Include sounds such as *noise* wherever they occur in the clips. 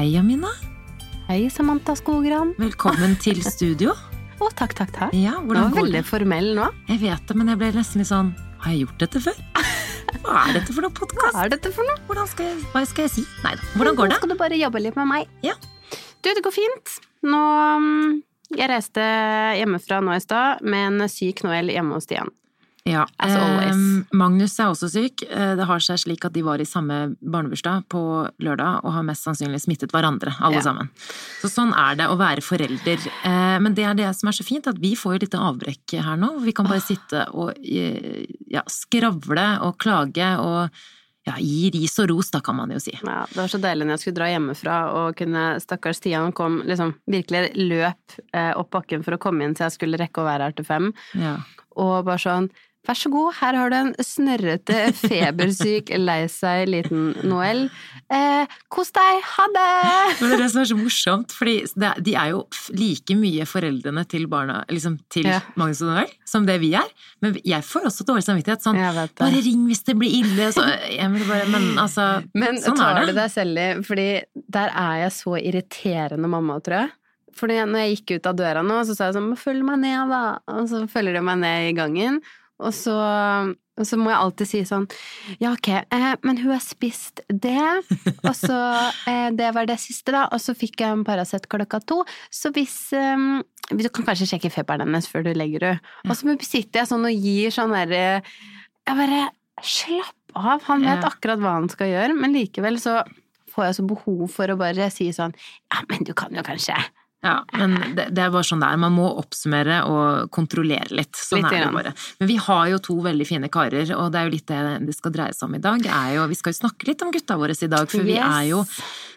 Hei, Amina. Hei, Samantha Skogran. Velkommen til *laughs* studio. Å, takk, takk, takk. Ja, Du det var går veldig formell nå. Jeg vet det, men jeg ble nesten litt sånn Har jeg gjort dette før? *laughs* Hva er dette for noe Hva er dette for noe? Hvordan skal jeg, hva skal jeg si? Nei da. Hvordan går det? Nå skal du bare jobbe litt med meg. Ja. Du, det går fint. Nå mm, Jeg reiste hjemmefra nå i stad med en syk Noel hjemme hos Stian. Ja, As always. ehm, Magnus er også syk. Eh, Det har seg slik at de var i samme barnebursdag på lørdag og har mest sannsynlig smittet hverandre, alle Ja. sammen. Så sånn er det å være forelder. Eh, Men det er det som er så fint, at vi får jo litt avbrekk her nå. Vi kan bare sitte og eh, ja, skravle og klage og ja, gi ris og ros, da kan man jo si. Ja, det var så deilig når jeg skulle dra hjemmefra og kunne Stakkars Stian kom liksom virkelig løp eh, opp bakken for å komme inn så jeg skulle rekke å være her til fem. Ja. Og bare sånn Vær så god, her har du en snørrete, febersyk, lei seg liten Noel. Eh, kos deg, ha det! Men det er det som er så morsomt, fordi de er jo like mye foreldrene til barna, liksom til Ja. Magnus og Noel, som det vi er. Men jeg får også dårlig samvittighet. Sånn, bare ring hvis det blir ille. Så, jeg bare, men *laughs* altså, Men sånn tar du deg selv i Fordi der er jeg så irriterende mamma, tror jeg. Fordi når jeg gikk ut av døra nå, så sa jeg sånn Følg meg ned, da. Og så følger de meg ned i gangen. Og så, og så må jeg alltid si sånn Ja, ok, eh, men hun har spist det. Og så *laughs* eh, Det var det siste, da. Og så fikk jeg en Paracet klokka to. Så hvis eh, Du kan kanskje sjekke feberen hennes før du legger henne. Og så sitter jeg sånn og gir sånn derre Jeg bare Slapp av! Han vet akkurat hva han skal gjøre, men likevel så får jeg så behov for å bare si sånn Ja, men du kan jo kanskje Ja, men det, det er bare sånn det er. Man må oppsummere og kontrollere litt. Sånn Litt er det bare. Men vi har jo to veldig fine karer, og det er jo litt det det skal dreie seg om i dag. Er jo, vi skal jo snakke litt om gutta våre i dag, for vi er jo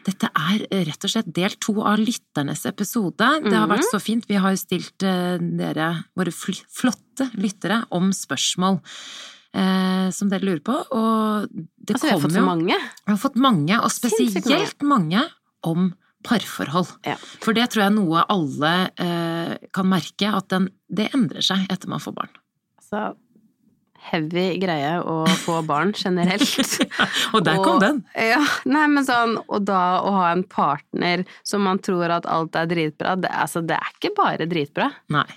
Dette er rett og slett del to av lytternes episode. Det har Mhm. vært så fint. Vi har jo stilt eh, dere, våre flotte lyttere, om spørsmål. Eh, som dere lurer på, og det Altså, vi har kommer fått jo mange. vi har fått mange, og spesielt mange om parforhold. Ja. For det tror jeg noe alle eh, kan merke, at den, det endrer seg etter man får barn. Altså, heavy greie å få barn *laughs* generelt. Og der kom Og- den! Ja, nei, men sånn, og da å ha en partner som man tror at alt er dritbra, det, altså, det er ikke bare dritbra. Nei.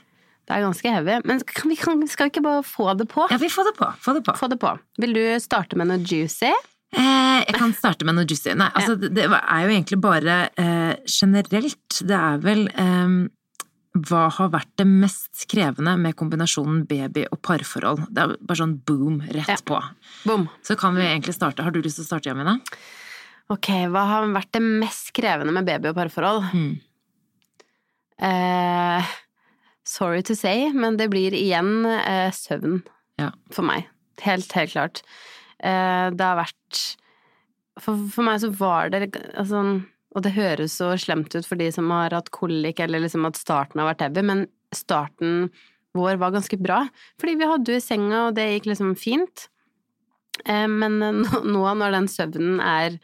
Det er ganske heavy. Men kan vi, kan, skal vi ikke bare få det på? Ja, vi får det på. Få det på. Få det på. Vil du starte med noe juicy? Eh, jeg kan starte med noe juicy. Nei, altså, det, det er jo egentlig bare eh, generelt. Det er vel eh, hva har vært det mest krevende med kombinasjonen baby og parforhold? Det er bare sånn boom, rett Ja. på. Boom. Så kan vi egentlig starte. Har du lyst til å starte, Jamina? Ok, hva har vært det mest krevende med baby- og parforhold? Mm. Eh, sorry to say, men det blir igjen eh, søvn Ja. for meg. Helt, helt klart. Eh, det har vært for, for meg så var det altså, Og det høres så slemt ut for de som har hatt kolik, eller liksom at starten har vært heavy, men starten vår var ganske bra. Fordi vi hadde jo i senga, og det gikk liksom fint. Eh, men nå, nå når den søvnen er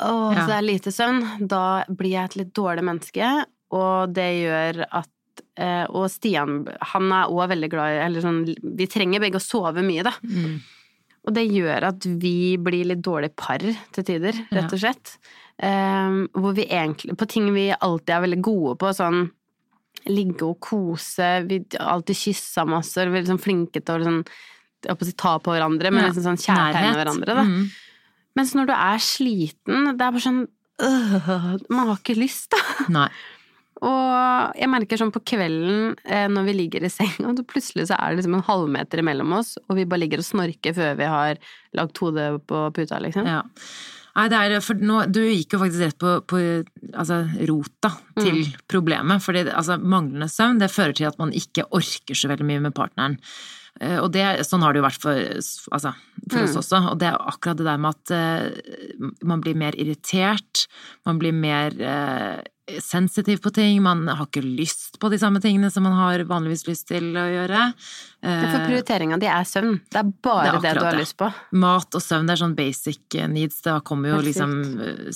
Åh, Ja. det er lite søvn. Da blir jeg et litt dårlig menneske, og det gjør at eh, Og Stian, han er òg veldig glad i Eller sånn Vi trenger begge å sove mye, da. Mm. Og det gjør at vi blir litt dårlig par til tider, rett og slett. Um, hvor vi egentlig På ting vi alltid er veldig gode på, sånn ligge og kose, vi alltid kyssa masse, og vi er liksom flinke til å liksom, ta på hverandre, men Ja. liksom sånn kjærtegne hverandre, da. Mm. Mens når du er sliten, det er bare sånn øh, Man har ikke lyst, da. Nei. Og jeg merker sånn på kvelden eh, når vi ligger i senga, og plutselig så er det liksom en halvmeter imellom oss, og vi bare ligger og snorker før vi har lagt hodet på puta, liksom. Ja. Nei, det er, for nå, du gikk jo faktisk rett på, på altså, rota til Mm. problemet. fordi altså, manglende søvn det fører til at man ikke orker så veldig mye med partneren. Eh, Og det, sånn har det jo vært for, altså, for oss Mm. også. Og det er akkurat det der med at uh, man blir mer irritert, man blir mer eh, sensitiv på ting, man har ikke lyst på de samme tingene som man har vanligvis lyst til å gjøre. For prioriteringa di er søvn. Det er bare det, det, du har det. lyst på. Mat og søvn, det er sånn basic needs. Da kommer jo liksom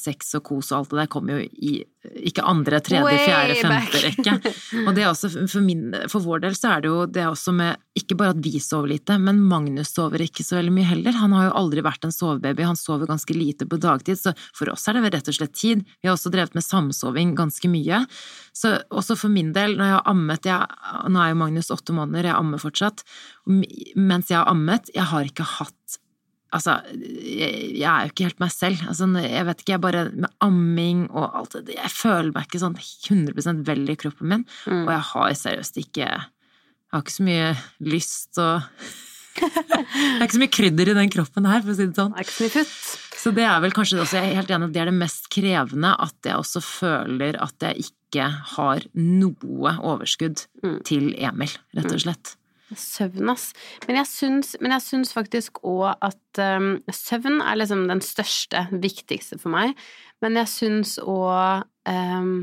sex og kos og alt det der kommer jo i ikke andre, tredje, Way fjerde, femte rekke. Og det er også, for, min, for vår del så er det jo det er også med ikke bare at vi sover lite, men Magnus sover ikke så veldig mye heller. Han har jo aldri vært en sovebaby, han sover ganske lite på dagtid, så for oss er det rett og slett tid. Vi har også drevet med samsoving ganske mye. Så også for min del, når jeg har ammet jeg, Nå er jo Magnus åtte måneder, jeg ammer fortsatt. Mens jeg har ammet, jeg har ikke hatt Altså, jeg, jeg er jo ikke helt meg selv. Altså, jeg vet ikke, jeg bare Med amming og alt det Jeg føler meg ikke sånn 100 vel i kroppen min. Mm. Og jeg har seriøst ikke Jeg har ikke så mye lyst og *laughs* Det er ikke så mye krydder i den kroppen her, for å si det sånn. Det er ikke så mye futt. Så det er vel kanskje også, jeg er helt enig det er det mest krevende, at jeg også føler at jeg ikke har noe overskudd Mm. til Emil, rett og slett. Søvn, ass. Men jeg syns, men jeg syns faktisk òg at um, søvn er liksom den største, viktigste for meg. Men jeg syns òg um,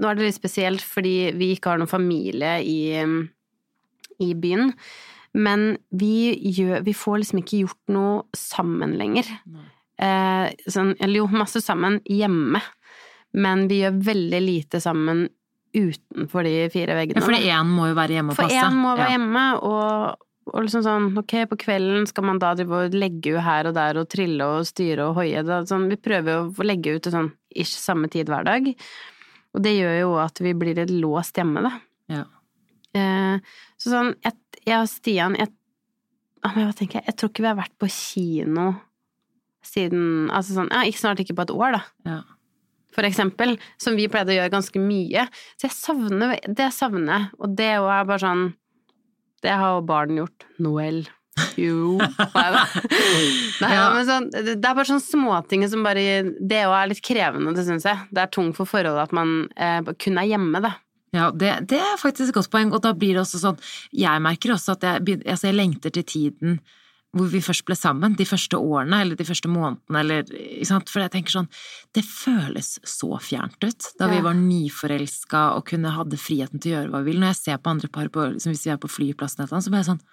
Nå er det litt spesielt fordi vi ikke har noen familie i, i byen. Men vi, gjør, vi får liksom ikke gjort noe sammen lenger. Eh, sånn, eller jo, masse sammen hjemme. Men vi gjør veldig lite sammen utenfor de fire veggene. Ja, for én må jo være hjemme og For én må være Ja. hjemme, og, og liksom sånn, ok, på kvelden skal man da legge ut her og der og trille og styre og hoie. Sånn, vi prøver jo å legge ut til sånn ish samme tid hver dag. Og det gjør jo at vi blir litt låst hjemme, da. Ja. Eh, så sånn, jeg, jeg og Stian jeg, ah, hva tenker jeg, jeg tror ikke vi har vært på kino siden Altså sånn, ja, snart ikke på et år, da Ja. For eksempel, som vi pleide å gjøre ganske mye. Så jeg savner det. savner. Og det òg er bare sånn Det har jo barn gjort. Noel. Jo *laughs* Nei da. Ja. men sånn, det det er bare sånne småting som bare Det òg er litt krevende, det syns jeg. Det er tungt for forholdet at man eh, kun er hjemme, da. Ja, det, det er faktisk et godt poeng, og da blir det også sånn Jeg merker også at jeg, altså jeg lengter til tiden hvor vi først ble sammen, de første årene eller de første månedene, eller ikke sant, For jeg tenker sånn Det føles så fjernt ut da vi var nyforelska og kunne hadde friheten til å gjøre hva vi vil. Når jeg ser på andre par, på, liksom hvis vi er på flyplassen eller noe, så blir jeg sånn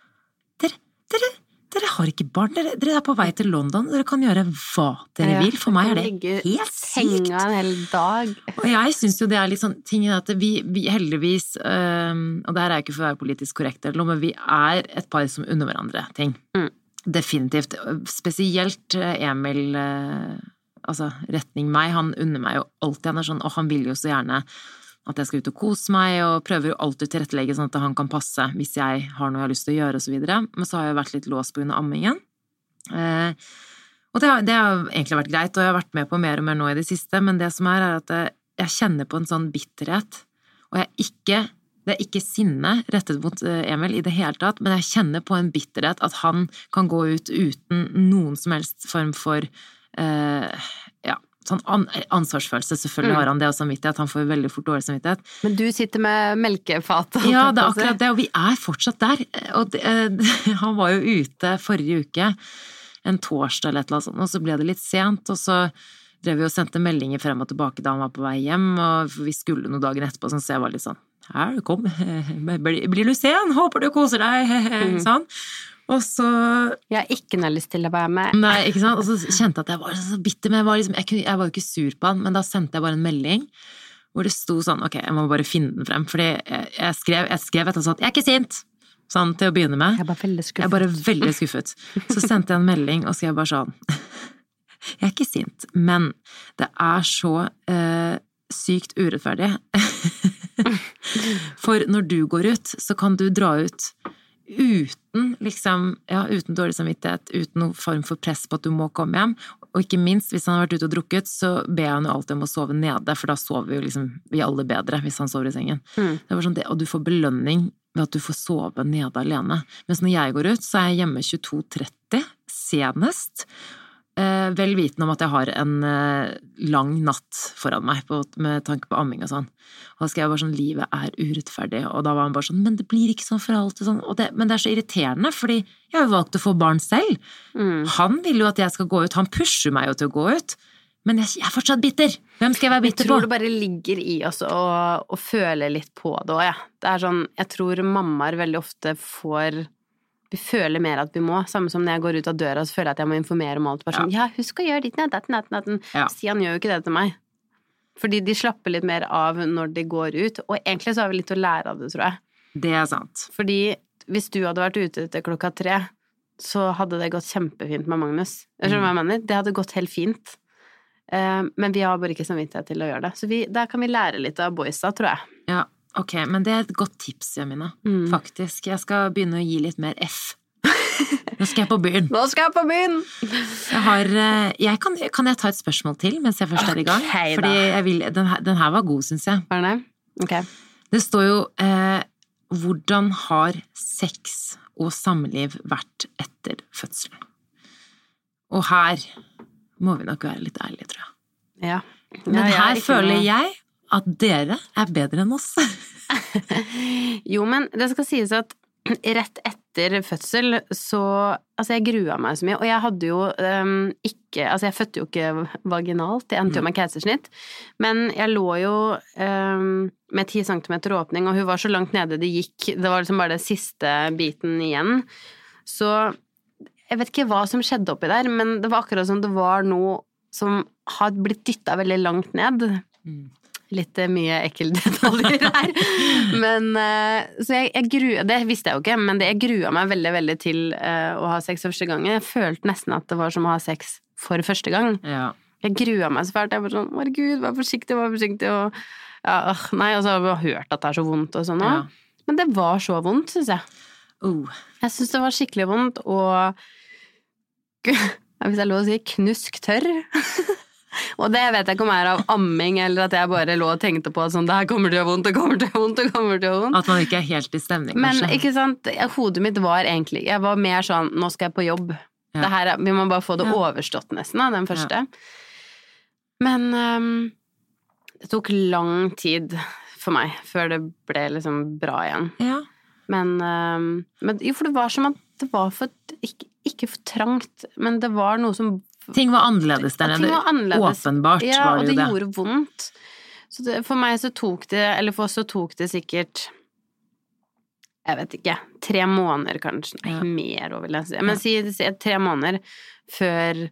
Dere, dere, dere har ikke barn, dere, dere er på vei til London, dere kan gjøre hva dere Ja, vil. For meg er det helt sykt. En hel dag. Og jeg syns jo det er litt sånn ting at vi, vi heldigvis, øh, og her er ikke for å være politisk korrekt eller noe, men vi er et par som unner hverandre ting. Mm. Definitivt. Spesielt eh, Emil, eh, altså retning meg, han unner meg jo alltid, han er sånn, og han vil jo så gjerne at jeg skal ut og kose meg, og prøver jo alltid å tilrettelegge sånn at han kan passe hvis jeg har noe jeg har lyst til å gjøre, videre. Men så har jeg vært litt låst på grunn av ammingen. Eh, og det har, det har egentlig vært greit, og jeg har vært med på mer og mer nå i det siste, men det som er, er at jeg, jeg kjenner på en sånn bitterhet, og jeg ikke det er ikke sinne rettet mot eh, Emil i det hele tatt, men jeg kjenner på en bitterhet at han kan gå ut uten noen som helst form for eh, ja, sånn ansvarsfølelse. Selvfølgelig Mm. har han det og samvittighet, han får veldig fort dårlig samvittighet. Men du sitter med melkefatet. Ja, det er akkurat det, og vi er fortsatt der. Og det, eh, *laughs* han var jo ute forrige uke, en torsdag eller et eller annet sånt, og så ble det litt sent, og så drev vi og sendte meldinger frem og tilbake da han var på vei hjem, og vi skulle noen dager etterpå, sånn, så jeg var litt sånn her, kom, blir du sen? Håper du koser deg, *laughs* Mm. sånn. Og så Jeg har ikke noe lyst til å være med. Nei, ikke sant? Og så kjente jeg at jeg var så bitter, men jeg var, liksom, jeg, kunne, jeg var jo ikke sur på han, men da sendte jeg bare en melding hvor det sto sånn, ok, jeg må bare finne den frem, fordi jeg, jeg skrev, jeg skrev et eller annet sånt, jeg er ikke sint, sånn til å begynne med. Jeg er bare veldig Jeg skuffet. er bare veldig skuffet. Så sendte jeg en melding og skrev bare sånn, *laughs* jeg er ikke sint, men det er så uh, sykt urettferdig. *laughs* *laughs* For når du går ut, så kan du dra ut uten liksom, ja, uten dårlig samvittighet, uten noen form for press på at du må komme hjem. Og ikke minst, hvis han har vært ute og drukket, så ber han jo alltid om å sove nede, for da sover jo liksom vi alle bedre hvis han sover i sengen. Mm. Det var sånn det, og du får belønning ved at du får sove nede alene. Mens når jeg går ut, så er jeg hjemme 22.30 senest. Eh, vel vitende om at jeg har en eh, lang natt foran meg på, med tanke på amming og sånn. Og da skrev jeg bare sånn livet er urettferdig, og da var han bare sånn men det blir ikke sånn for alltid sånn. Og det, men det er så irriterende, fordi jeg har jo valgt å få barn selv. Mm. Han vil jo at jeg skal gå ut, han pusher meg jo til å gå ut. Men jeg, jeg er fortsatt bitter! Hvem skal jeg være bitter på? Jeg tror på? det bare ligger i oss å, å føle litt på det òg, jeg. Ja. Det er sånn, jeg tror mammaer veldig ofte får føler mer at vi må. Samme som når jeg går ut av døra, så føler jeg at jeg må informere om alt. Bare sånn, ja, husk å gjøre ditt, natt, natt, natt, natt. Ja. Stian gjør jo ikke det til meg. Fordi de slapper litt mer av når de går ut. Og egentlig så har vi litt å lære av det, tror jeg. Det er sant. Fordi hvis du hadde vært ute til klokka tre, så hadde det gått kjempefint med Magnus. Jeg skjønner hva jeg mener? Det hadde gått helt fint. Eh, Men vi har bare ikke samvittighet til å gjøre det. Så vi, der kan vi lære litt av boysa, tror jeg. Ja, ok, men det er et godt tips, Jamina. Mm. Faktisk. Jeg skal begynne å gi litt mer F. Nå skal jeg på byen. Nå skal jeg på byen! Jeg har, eh, jeg kan, kan jeg ta et spørsmål til mens jeg først er i gang? Ok, da. Fordi jeg vil, den, her, den her var god, syns jeg. Var det? Ok. Det står jo eh, 'Hvordan har sex og samliv vært etter fødselen?' Og her må vi nok være litt ærlige, tror jeg. Ja. Men er her føler jeg at dere er bedre enn oss. *laughs* Jo, men det skal sies at rett etter fødsel så Altså, jeg grua meg så mye, og jeg hadde jo um, ikke Altså, jeg fødte jo ikke vaginalt, jeg endte jo med keisersnitt, men jeg lå jo um, med ti centimeter åpning, og hun var så langt nede det gikk, det var liksom bare den siste biten igjen. Så jeg vet ikke hva som skjedde oppi der, men det var akkurat som det var noe som har blitt dytta veldig langt ned. Mm. Litt eh, mye ekkel *laughs* detaljer her. Men eh, Så jeg, jeg grua Det visste jeg jo ikke, men det, jeg grua meg veldig, veldig til eh, å ha sex første gang. Jeg følte nesten at det var som å ha sex for første gang. Ja. Jeg grua meg så fælt. Jeg var sånn herregud, vær forsiktig, vær forsiktig, og ja, øh, Nei, og så har jeg hørt at det er så vondt og sånn òg. Ja. Men det var så vondt, syns jeg. Uh. Jeg syns det var skikkelig vondt, og *laughs* Hvis det er lov å si knusk tørr. *laughs* og det vet jeg ikke om er av amming, eller at jeg bare lå og tenkte på at sånn, det her kommer til å gjøre vondt, det kommer til å gjøre vondt, det kommer til å gjøre vondt. At man ikke er helt i stemning, Men kanskje. ikke sant, hodet mitt var egentlig Jeg var mer sånn, nå skal jeg på jobb. Ja. Det her, er- vi må bare få det Ja. overstått nesten, av den første. Men um, det tok lang tid for meg før det ble liksom bra igjen. Ja. Men, um, men jo, for det var som at det var for ikke, ikke for trangt, men det var noe som Ting var annerledes der nede. annerledes. Åpenbart Ja, var og det Ja, og det. gjorde vondt. Så det, for meg så tok det, eller for oss så tok det sikkert jeg vet ikke, tre måneder kanskje, nei, Ja. mer òg, vil jeg si. Men si, si tre måneder før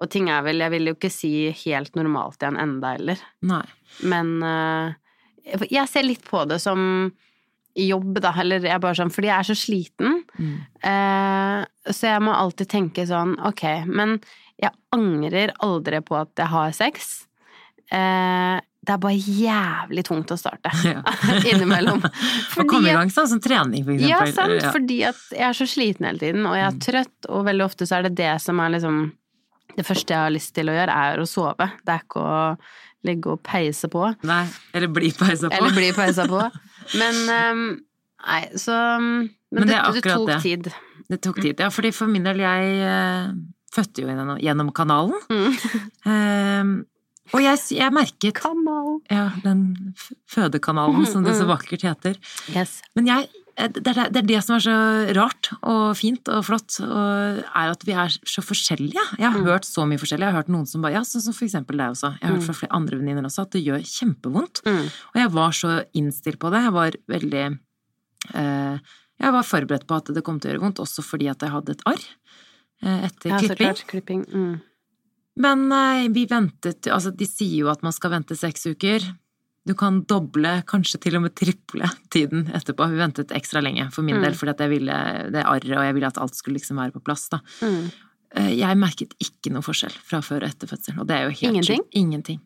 Og ting er vel, jeg vil jo ikke si helt normalt igjen enda heller, Nei. men øh, jeg ser litt på det som jobb, da, eller jeg bare sånn, fordi jeg er så sliten, Mm. Eh, så jeg må alltid tenke sånn, ok, men jeg angrer aldri på at jeg har sex. Eh, det er bare jævlig tungt å starte *laughs* Ja. *laughs* innimellom. *laughs* Å komme i gang sånn som trening, for eksempel. Ja, sant, Ja. Mm. fordi at jeg er så sliten hele tiden, og jeg er trøtt, og veldig ofte så er det det som er liksom Det første jeg har lyst til å gjøre, er å sove. Det er ikke å ligge og peise på. Nei, eller bli peisa på. Eller bli peisa på. Men um, Nei, så Men, Men det det, det tok det. tid. Det tok tid. Ja, fordi for min del, jeg eh, fødte jo gjennom, gjennom kanalen. Mm. Um, og jeg, jeg merket Kanal. Ja, den fødekanalen som det så vakkert heter. Yes. Men jeg eh, det er, det er det som er så rart og fint og flott, og er at vi er så forskjellige. Jeg har hørt så mye forskjellig. Jeg har hørt noen som bare Ja, sånn som for eksempel deg også. Jeg har hørt fra flere andre venninner også at det gjør kjempevondt. Mm. Og jeg var så innstilt på det. Jeg var veldig uh, Jeg var forberedt på at det kom til å gjøre vondt, også fordi at jeg hadde et arr etter Ja, klipping. klart. Klipping. Mm. Men nei, vi ventet Altså, de sier jo at man skal vente seks uker. Du kan doble, kanskje til og med triple tiden etterpå. Vi ventet ekstra lenge for min Mm. del, fordi at jeg ville det arret, og jeg ville at alt skulle liksom være på plass, da. Mm. Eh, Jeg merket ikke noe forskjell fra før og etter fødsel, og det er jo helt Ingenting? sjukt. Ingenting.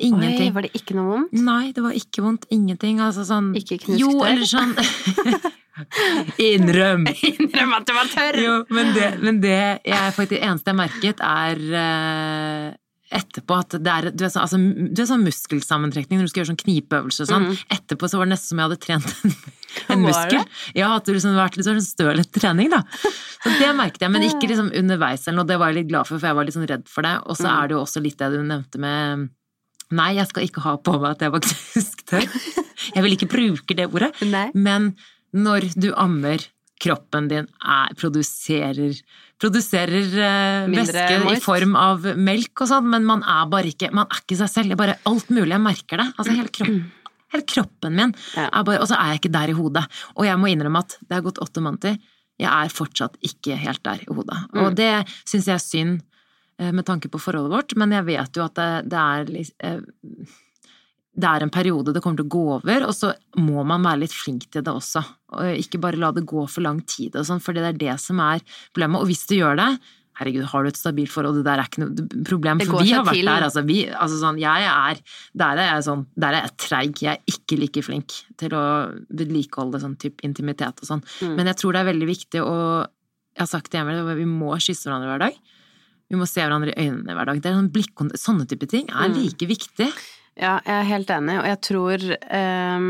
Oi, var det ikke noe vondt? Nei, det var ikke vondt. Ingenting. Altså sånn Ikke knusk Jo, eller sånn *laughs* *laughs* Innrøm! *laughs* Innrøm at du var tørr! Jo, men det, men det jeg faktisk, eneste jeg merket, er eh, etterpå at det er, du er sånn, altså, du er sånn muskelsammentrekning når du skal gjøre sånn knipeøvelse og sånn. Mm. Etterpå så var det nesten som jeg hadde trent en, *laughs* en muskel. det? Ja, at det liksom vært litt sånn støl etter trening, da. Så det merket jeg, men ikke liksom underveis eller noe. Det var jeg litt glad for, for jeg var litt sånn redd for det. Og så Mhm. er det jo også litt det du nevnte med Nei, jeg skal ikke ha på meg at jeg var knusktørr. *laughs* Jeg vil ikke bruke det ordet. Nei. Men når du ammer kroppen din er, produserer, produserer eh, væske i form av melk og sånn, men man er bare ikke Man er ikke seg selv. Det er bare alt mulig. Jeg merker det. Altså hele kroppen. Hele kroppen min Ja. bare Og så er jeg ikke der i hodet. Og jeg må innrømme at det har gått åtte måneder. Jeg er fortsatt ikke helt der i hodet. Og Mm. det syns jeg er synd eh, med tanke på forholdet vårt, men jeg vet jo at det, det er eh, det er en periode det kommer til å gå over, og så må man være litt flink til det også. Og ikke bare la det gå for lang tid og sånn, for det er det som er problemet. Og hvis du gjør det, herregud, har du et stabilt forhold, det der er ikke noe problem, for vi har vært til. der, altså. Vi, altså sånn, jeg er Der er jeg sånn, der er jeg treig. Jeg er ikke like flink til å vedlikeholde sånn type intimitet og sånn. Mm. Men jeg tror det er veldig viktig å Jeg har sagt det hjemme, vi må kysse hverandre hver dag. Vi må se hverandre i øynene hver dag. Det er sånn blikk, Sånne type ting er Mm. like viktig. Ja, jeg er helt enig, og jeg tror um,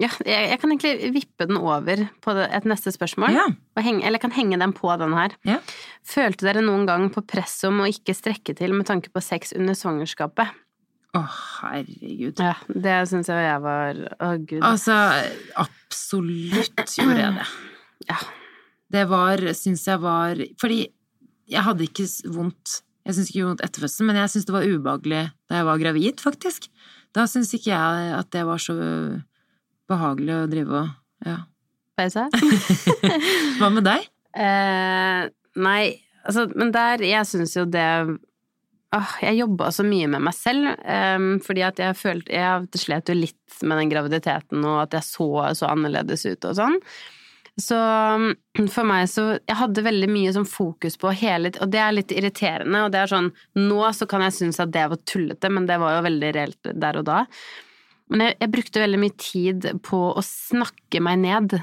Ja, jeg, jeg kan egentlig vippe den over på et neste spørsmål. Ja. Henge, eller jeg kan henge den på den her. Ja. Følte dere noen gang på press om å ikke strekke til med tanke på sex under svangerskapet? Å, herregud. Ja, det syns jeg jeg var Å, gud. Altså, absolutt gjorde jeg det. Ja. Det var, syns jeg var Fordi jeg hadde ikke vondt Jeg syns ikke vondt etter fødselen, men jeg syns det var ubehagelig da jeg var gravid, faktisk. Da syns ikke jeg at det var så behagelig å drive og Ja. Pause? *laughs* Hva med deg? Eh, nei, altså, men der Jeg syns jo det Åh, jeg jobba så mye med meg selv, em, fordi at jeg følte Jeg slet jo litt med den graviditeten, og at jeg så så annerledes ut og sånn. Så mm, for meg så Jeg hadde veldig mye sånn fokus på hele Og det er litt irriterende, og det er sånn Nå så kan jeg synes at det var tullete, men det var jo veldig reelt der og da. Men jeg, jeg brukte veldig mye tid på å snakke meg ned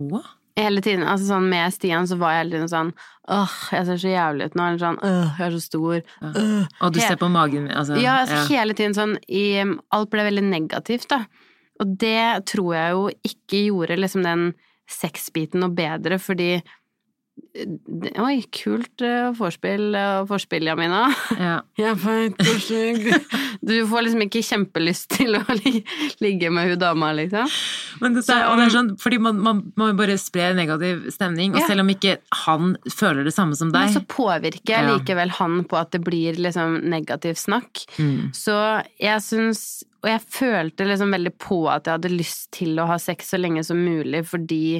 Hva? hele tiden, altså sånn med Stian så var jeg hele tiden sånn Åh, jeg ser så jævlig ut nå. Eller sånn Åh, jeg er så stor. Ja. Og du ser på magen altså. Ja, altså hele tiden sånn i Alt ble veldig negativt, da. Og det tror jeg jo ikke gjorde liksom den sexbiten noe bedre, fordi Oi, kult eh, vorspiel og vorspiel, Jamina. ja. *laughs* *laughs* Du får liksom ikke kjempelyst til å ligge med hun dama, liksom. Men det, er, og det er sånn, fordi man, man, man bare sprer negativ stemning, og Ja. selv om ikke han føler det samme som deg Men så påvirker jeg likevel han på at det blir liksom negativ snakk. mm. Så jeg syns Og jeg følte liksom veldig på at jeg hadde lyst til å ha sex så lenge som mulig, fordi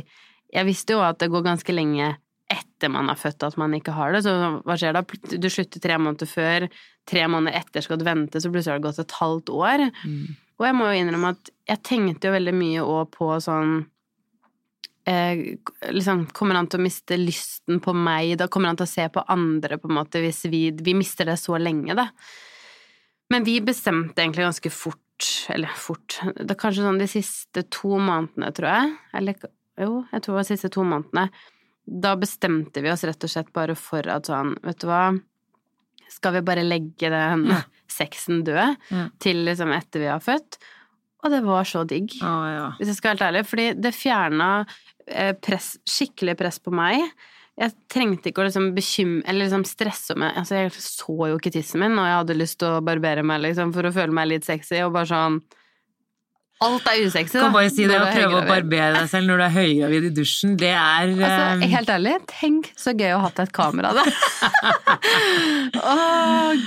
jeg visste jo at det går ganske lenge etter man har født at man ikke har det. Så hva skjer da? Du slutter tre måneder før, tre måneder etter skal du vente, så plutselig har det gått et halvt år. Mm. Og jeg må jo innrømme at jeg tenkte jo veldig mye òg på sånn eh, liksom, Kommer han til å miste lysten på meg? Da kommer han til å se på andre, på en måte, hvis vi Vi mister det så lenge, da. Men vi bestemte egentlig ganske fort, eller fort Det er kanskje sånn de siste to månedene, tror jeg. Eller jo, jeg tror det var de siste to månedene. Da bestemte vi oss rett og slett bare for at sånn, vet du hva Skal vi bare legge den Ja. sexen død Ja. til liksom etter vi har født? Og det var så digg. Å, ja. Hvis jeg skal være helt ærlig, fordi det fjerna eh, press, skikkelig press på meg. Jeg trengte ikke å liksom bekymre eller liksom stresse meg Altså, jeg så jo ikke tissen min, og jeg hadde lyst til å barbere meg liksom for å føle meg litt sexy, og bare sånn Alt er usexy, da. Kan bare si det å prøve å barbere deg selv når du er høygravid i dusjen, det er *laughs* Altså, eh, helt ærlig, tenk så gøy å ha hatt et kamera, der. *laughs* Å,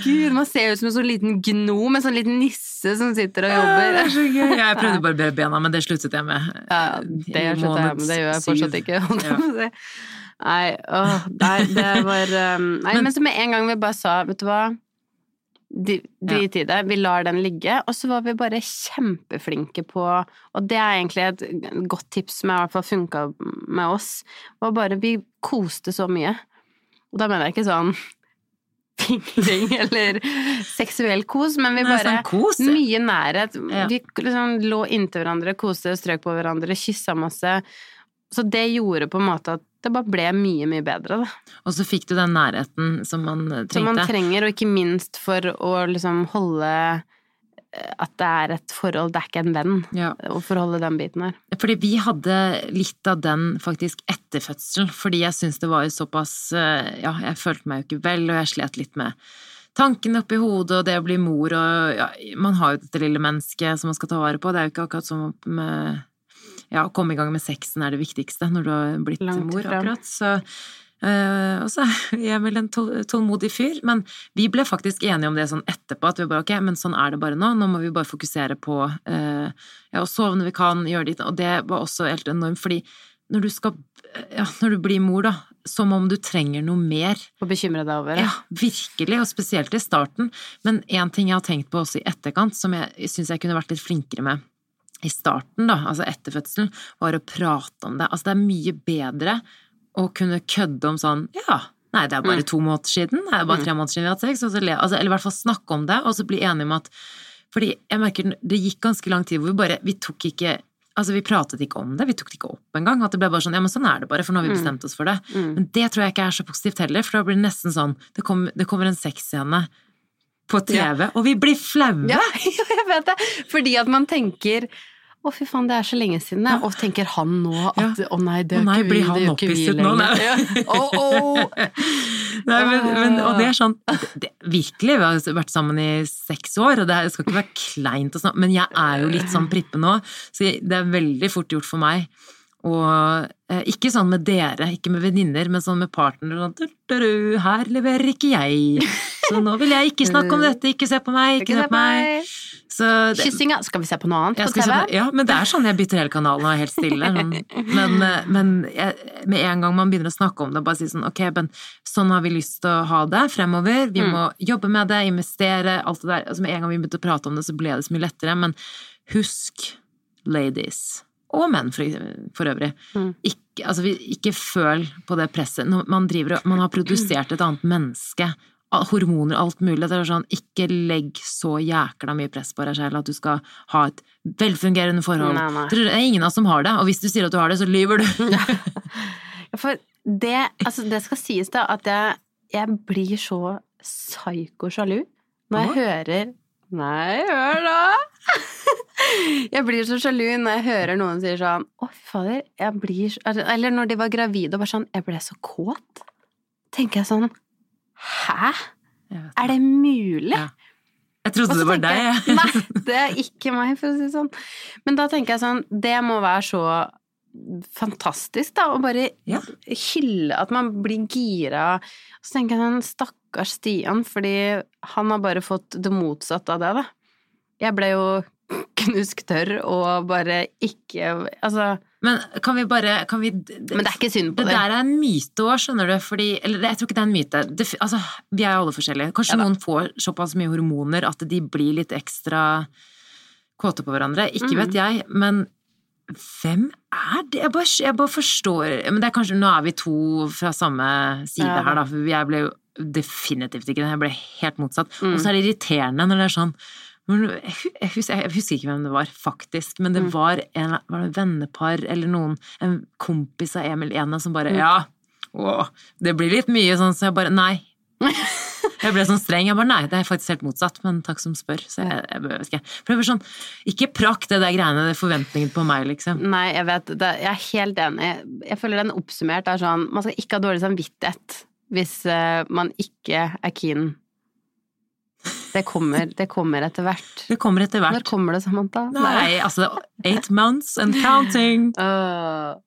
gud, man ser ut som en sånn liten gnom, en sånn liten nisse som sitter og Det jobber. er så gøy. Jeg prøvde å *laughs* barbere bena, men det sluttet jeg med. Ja, det slutta jeg med, det gjør jeg fortsatt ikke. Ja. Nei, åh, nei, det var um, Nei, Men- men så med en gang vi bare sa, vet du hva Drit i det, vi lar den ligge. Og så var vi bare kjempeflinke på Og det er egentlig et godt tips som i hvert fall funka med oss. Var bare Vi koste så mye. Og da mener jeg ikke sånn *laughs* fingring eller seksuell kos, men vi bare sånn mye nærhet. Ja. Vi liksom lå inntil hverandre, koste, strøk på hverandre, kyssa masse. Så det gjorde på en måte at det bare ble mye, mye bedre, da. Og så fikk du den nærheten som man trengte. Som man trenger, og ikke minst for å liksom holde eh, at det er et forhold, det er ikke en venn. Ja. Å forholde den biten her. Fordi vi hadde litt av den faktisk etter fødsel, fordi jeg syntes det var jo såpass eh, Ja, jeg følte meg jo ikke vel, og jeg slet litt med tankene oppi hodet og det å bli mor og ja, Man har jo dette lille mennesket som man skal ta vare på, det er jo ikke akkurat som med ja, å komme i gang med sexen er det viktigste når du har blitt Langt mor, frem. akkurat. Så øh, og så er jeg vel en tålmodig fyr, men vi ble faktisk enige om det sånn etterpå, at vi bare ok, men sånn er det bare nå, nå må vi bare fokusere på øh, ja, å sove når vi kan, gjøre ditt, og det var også helt enormt, fordi når du skal, ja, når du blir mor da, som om du trenger noe mer, Å bekymre deg over. ja, virkelig, og spesielt i starten. Men en ting jeg har tenkt på også i etterkant, som jeg syns jeg kunne vært litt flinkere med i starten, da, altså etter fødselen, var å prate om det. Altså det er mye bedre å kunne kødde om sånn ja, nei, det er bare to måneder siden, det er bare tre måneder siden vi har hatt sex, altså, eller i hvert fall snakke om det, og så bli enige om at Fordi jeg merker det gikk ganske lang tid hvor vi bare Vi tok ikke Altså, vi pratet ikke om det, vi tok det ikke opp engang. At det ble bare sånn, ja, men sånn er det bare, for nå har vi bestemt oss for det. Mm. Men det tror jeg ikke er så positivt heller, for da blir det nesten sånn Det kommer, det kommer en sexscene på TV, og vi blir flaue! *laughs* Ja, jeg vet det. Fordi at man tenker å, fy faen, det er så lenge siden. Ja. Og tenker han nå at å nei, det gjør ikke vi, det gjør ikke vi lenger. nå? Nei. Oh. å. *laughs* Nei, men, men, og det er sånn det, det, Virkelig, vi har vært sammen i seks år, og det, skal ikke være kleint å snakke Men jeg er jo litt sånn prippe nå, så det er veldig fort gjort for meg. Og eh, ikke sånn med dere, ikke med venninner, men sånn med partnere. Sånn, «Du, du, du, her leverer ikke jeg, så nå vil jeg ikke snakke om *laughs* dette, ikke se på meg, ikke se på meg. Det, Kyssinga. Skal vi se på noe annet på TV? på- Ja, men det er sånn jeg bytter hele kanalen og er helt stille. Men, *laughs* Men, men jeg, med en gang man begynner å snakke om det, bare si sånn ok, men sånn har vi lyst til å ha det fremover, vi Mm. må jobbe med det, investere, alt det der. Altså med en gang vi begynte å prate om det, så ble det så mye lettere. Men husk, ladies, og menn for, for øvrig, Mm. ikke, altså, ikke føl på det presset. Når man, driver, man har produsert et annet menneske. hormoner Hormoner, alt mulig. Det er sånn, ikke legg så jækla mye press på deg selv at du skal ha et velfungerende forhold. Nei, nei. Det er ingen av oss som har det, og hvis du sier at du har det, så lyver du. *laughs* For det, altså det skal sies da, at jeg, jeg blir så psyko-sjalu når jeg hører Nei, hør da! *laughs* Jeg blir så sjalu når jeg hører noen sier sånn Å, fy fader, jeg blir så Eller når de var gravide og bare sånn Jeg ble så kåt. Tenker jeg sånn Hæ? Jeg Er det mulig? Ja. Jeg trodde det var deg, jeg, jeg. Nei, det er ikke meg, for å si det sånn. Men da tenker jeg sånn, det må være så fantastisk, da, å bare Ja. hylle at man blir gira. Så tenker jeg sånn, stakkars Stian, fordi han har bare fått det motsatte av det, da. Jeg ble jo *laughs* knusktørr og bare ikke Altså, Men kan vi bare kan vi, det, men det er ikke synd på det det. der er en myte òg, skjønner du, fordi Eller jeg tror ikke det er en myte. Det, altså, vi er jo alle forskjellige. Kanskje Ja noen får såpass mye hormoner at de blir litt ekstra kåte på hverandre. Ikke vet jeg, men hvem er det? Jeg bare, jeg bare forstår Men det er kanskje Nå er vi to fra samme side Ja her, da, for jeg ble jo definitivt ikke det. Jeg ble helt motsatt. Mm. Og så er det irriterende når det er sånn jeg husker, jeg husker ikke hvem det var, faktisk, men det Mm. var en var det vennepar eller noen, en kompis av Emil Ene som bare Mm. Ja, å, det blir litt mye sånn, så jeg bare Nei. *laughs* Jeg ble sånn streng. Jeg bare nei, det er faktisk helt motsatt, men takk som spør. Så jeg, jeg vet ikke. For det blir sånn, ikke prakk det der greiene, det forventningen på meg, liksom. Nei, jeg vet det. Jeg er helt enig. Jeg føler den oppsummert er sånn Man skal ikke ha dårlig samvittighet hvis eh, man ikke er keen. Det kommer, det kommer etter hvert. Det kommer etter Når hvert. kommer det, Samantha? Nei, altså Eight months and counting. *laughs* Uh.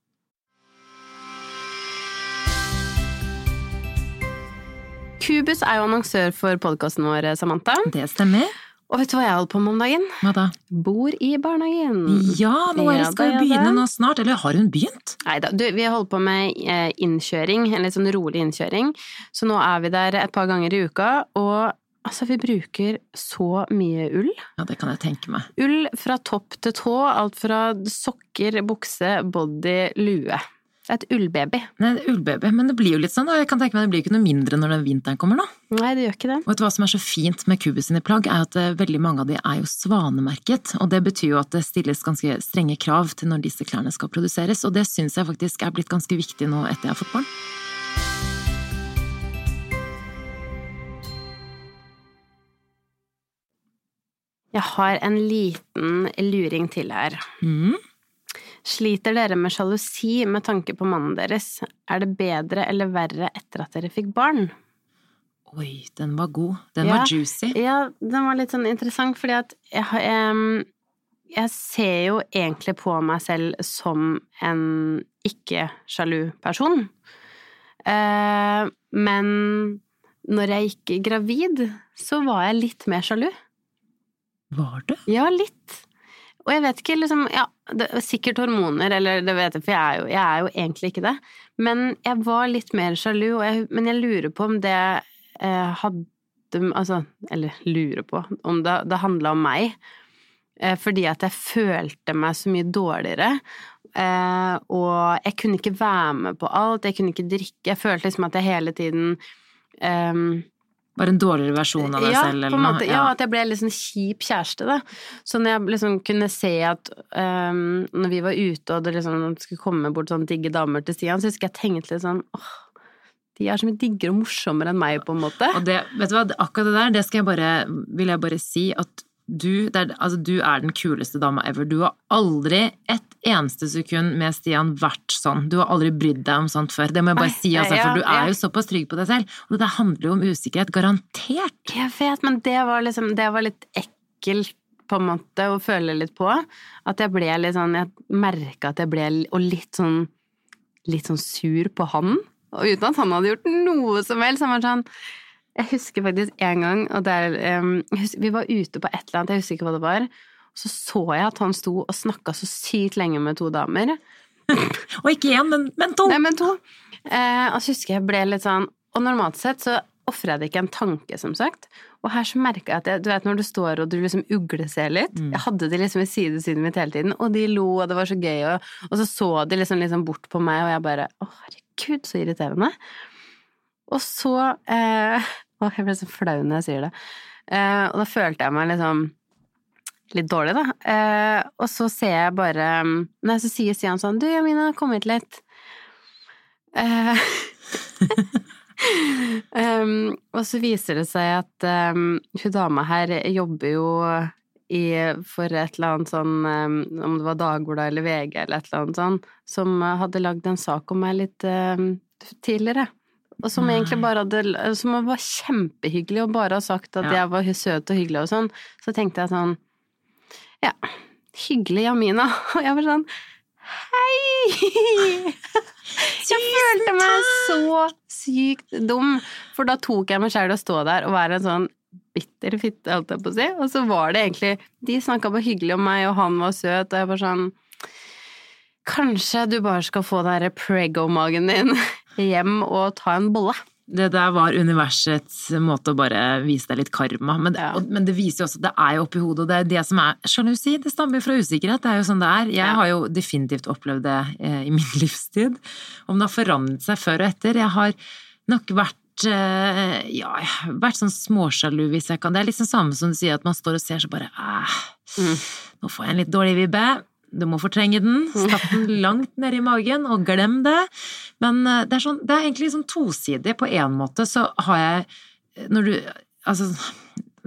Kubus er jo annonsør for podkasten vår, Samantha. Det stemmer. Og vet du hva jeg holder på med om dagen? Hva da? Bor i barnehagen. Ja, nå er Ja skal jo begynne nå snart. Eller har hun begynt? Nei da, du, vi holder på med eh, innkjøring, en litt sånn rolig innkjøring. Så nå er vi der et par ganger i uka, og altså, vi bruker så mye ull. Ja, det kan jeg tenke meg. Ull fra topp til tå, alt fra sokker, bukse, body, lue. Det er et ullbaby. Nei, ullbaby. Men det blir jo litt sånn, da. Jeg kan tenke meg det blir ikke noe mindre når den vinteren kommer, da. Nei, det gjør ikke det. Og vet du hva som er så fint med Kubus sine plagg, er at eh, veldig mange av de er jo svanemerket, og det betyr jo at det stilles ganske strenge krav til når disse klærne skal produseres, og det syns jeg faktisk er blitt ganske viktig nå etter jeg har fått barn. Jeg har en liten luring til her. Mm. Sliter dere med sjalusi med tanke på mannen deres? Er det bedre eller verre etter at dere fikk barn? Oi, den var god. Den Ja. var juicy. Ja, den var litt sånn interessant, fordi at jeg, em, jeg ser jo egentlig på meg selv som en ikke-sjalu person. Eh, men når jeg gikk gravid, så var jeg litt mer sjalu. Var du? Ja, litt. Og jeg vet ikke, liksom Ja, det er sikkert hormoner, eller det vet jeg, for jeg er jo, jeg er jo egentlig ikke det. Men jeg var litt mer sjalu, jeg, men jeg lurer på om det eh, hadde Altså, eller lurer på om det, det handla om meg. Eh, fordi at jeg følte meg så mye dårligere. Eh, og jeg kunne ikke være med på alt, jeg kunne ikke drikke. Jeg følte liksom at jeg hele tiden eh, Bare en dårligere versjon av deg ja, selv, på eller en noe? måte, ja, at jeg ble en sånn kjip kjæreste, da. Så når jeg liksom kunne se at um, når vi var ute, og det liksom skulle komme bort sånne digge damer til Stian, så husker jeg tenkte litt sånn åh, de er så mye diggere og morsommere enn meg, på en måte. Og det, vet du hva, akkurat det der, det skal jeg bare, vil jeg bare si at du, er, altså, du er den kuleste dama ever. Du har aldri et eneste sekund med Stian vært sånn. Du har aldri brydd deg om sånt før. Det må jeg bare Nei, si, altså, ja, for du er ja. jo såpass trygg på deg selv. Og det handler jo om usikkerhet. Garantert. Jeg vet, men det var liksom Det var litt ekkelt, på en måte, å føle litt på. At jeg ble litt sånn Jeg merka at jeg ble Og litt sånn Litt sånn sur på han. Og uten at han hadde gjort noe som helst. Han var sånn Jeg husker faktisk en gang, og det er um, husker, Vi var ute på et eller annet, jeg husker ikke hva det var. Og så så jeg at han sto og snakka så sykt lenge med to damer. *laughs* Og ikke én, men, men to! Nei, men to. Eh, og så husker jeg ble litt sånn Og normalt sett så ofrer jeg det ikke en tanke, som sagt. Og her så merka jeg at jeg, du vet når du står og du liksom ugleser litt Mm. Jeg hadde de liksom i sidesynet mitt hele tiden, og de lo, og det var så gøy, og, og så så de liksom, liksom bort på meg, og jeg bare Å, herregud, så irriterende. Og så eh, Å, jeg ble så flau når jeg sier det. Eh, og da følte jeg meg liksom litt dårlig, da. Eh, og så ser jeg bare Nei, så sier Stian sånn Du, Jamina, kom hit litt. Eh, *laughs* um, og så viser det seg at um, hun dama her jobber jo i, for et eller annet sånn um, Om det var Dagbladet eller VG eller et eller annet sånn, som hadde lagd en sak om meg litt tidligere. Og som egentlig bare hadde Som var kjempehyggelig og bare har sagt at Ja. jeg var søt og hyggelig og sånn. Så tenkte jeg sånn Ja, hyggelig, Jamina. Og *laughs* jeg var sånn Hei! *laughs* Jeg følte meg så sykt dum, for da tok jeg meg sjæl å stå der og være en sånn bitter fitte, holdt jeg på å si. Og så var det egentlig De snakka bare hyggelig om meg, og han var søt, og jeg var sånn Kanskje du bare skal få den derre prego-magen din *laughs* hjem og ta en bolle. Det der var universets måte å bare vise deg litt karma. Men, Ja. og, men det viser jo også at det er jo oppi hodet, og det er det som er sjalusi. Det stammer jo fra usikkerhet. Det er jo sånn det er. Jeg Ja. har jo definitivt opplevd det eh, i min *laughs* livstid. Om det har forandret seg før og etter. Jeg har nok vært eh, ja, jeg har vært sånn småsjalu hvis jeg kan. Det er liksom samme som du sier, at man står og ser så bare Mm. nå får jeg en litt dårlig vibbe. Du må fortrenge den. *laughs* Stapp den langt nedi magen, og glem det. Men eh, det er, sånn, det er egentlig sånn tosidig. På en måte så har jeg Når du Altså,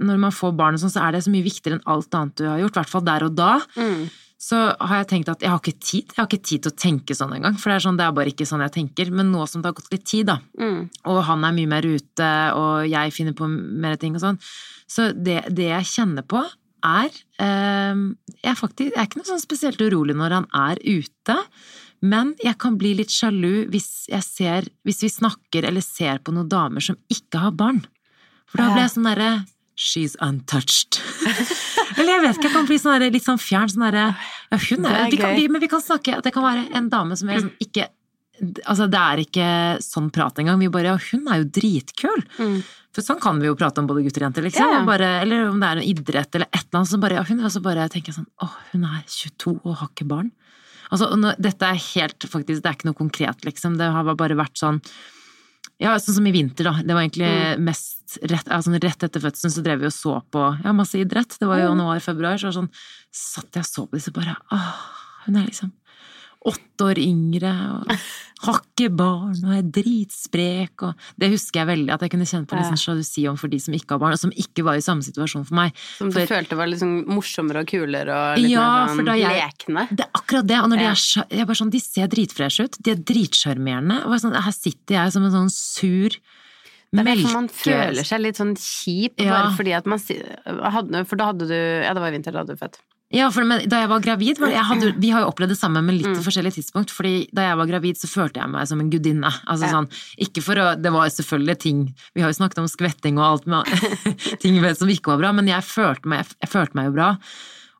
når man får barn og sånn, så er det så mye viktigere enn alt annet du har gjort. I hvert fall der og da. Mm. Så har jeg tenkt at jeg har ikke tid. Jeg har ikke tid til å tenke sånn engang. For det er, sånn, det er bare ikke sånn jeg tenker. Men nå som det har gått litt tid, da, Mm. og han er mye mer ute, og jeg finner på mer ting og sånn. Så det, det jeg kjenner på, er eh, jeg, er faktisk, jeg er ikke noe sånn spesielt urolig når han er ute, men jeg kan bli litt sjalu hvis jeg ser Hvis vi snakker eller ser på noen damer som ikke har barn. For da blir jeg sånn derre She's untouched. *laughs* eller jeg vet ikke, jeg kan bli sånn der, litt sånn fjern. Sånn derre ja, hun Det er, er kan bli, Men vi kan snakke at det kan være en dame som er sånn ikke Altså, det er ikke sånn prat engang. Vi bare Ja, hun er jo dritkul! Mm. For sånn kan vi jo prate om både gutter og jenter, liksom. Ja. Bare, eller om det er en idrett eller et eller annet som bare Ja, hun, og så bare tenker jeg sånn Å, hun er 22 og har ikke barn. Altså, dette er helt faktisk Det er ikke noe konkret, liksom. Det har bare vært sånn ja, sånn som i vinter, da. Det var egentlig Mm. mest rett, altså rett etter fødselen så drev vi og så på ja, masse idrett. Det var jo Mm. januar-februar, så var sånn satt jeg og så på disse bare Åh, hun er liksom åtte år yngre og har ikke barn og er dritsprek og Det husker jeg veldig, at jeg kunne kjenne på sånn sjalusi om for de som ikke har barn, og som ikke var i samme situasjon for meg. Som du For- følte var liksom morsommere og kulere og litt Ja, mer sånn jeg- lekne. Det er akkurat det, og når de er, jeg er bare sånn, de ser dritfreshe ut, de er dritsjarmerende, er sånn, her sitter jeg som en sånn sur Det er derfor man føler seg litt sånn kjip, Ja. bare fordi at man For da hadde du Ja, det var i vinter da hadde du født. Ja, for men, da jeg var gravid, var det, jeg hadde, vi har jo opplevd det samme med litt Mm. forskjellige tidspunkt. fordi da jeg var gravid, så følte jeg meg som en gudinne. Altså Ja. sånn, ikke for å Det var selvfølgelig ting Vi har jo snakket om skvetting og alt med *laughs* ting som ikke var bra, men jeg følte meg, jeg, jeg følte meg jo bra.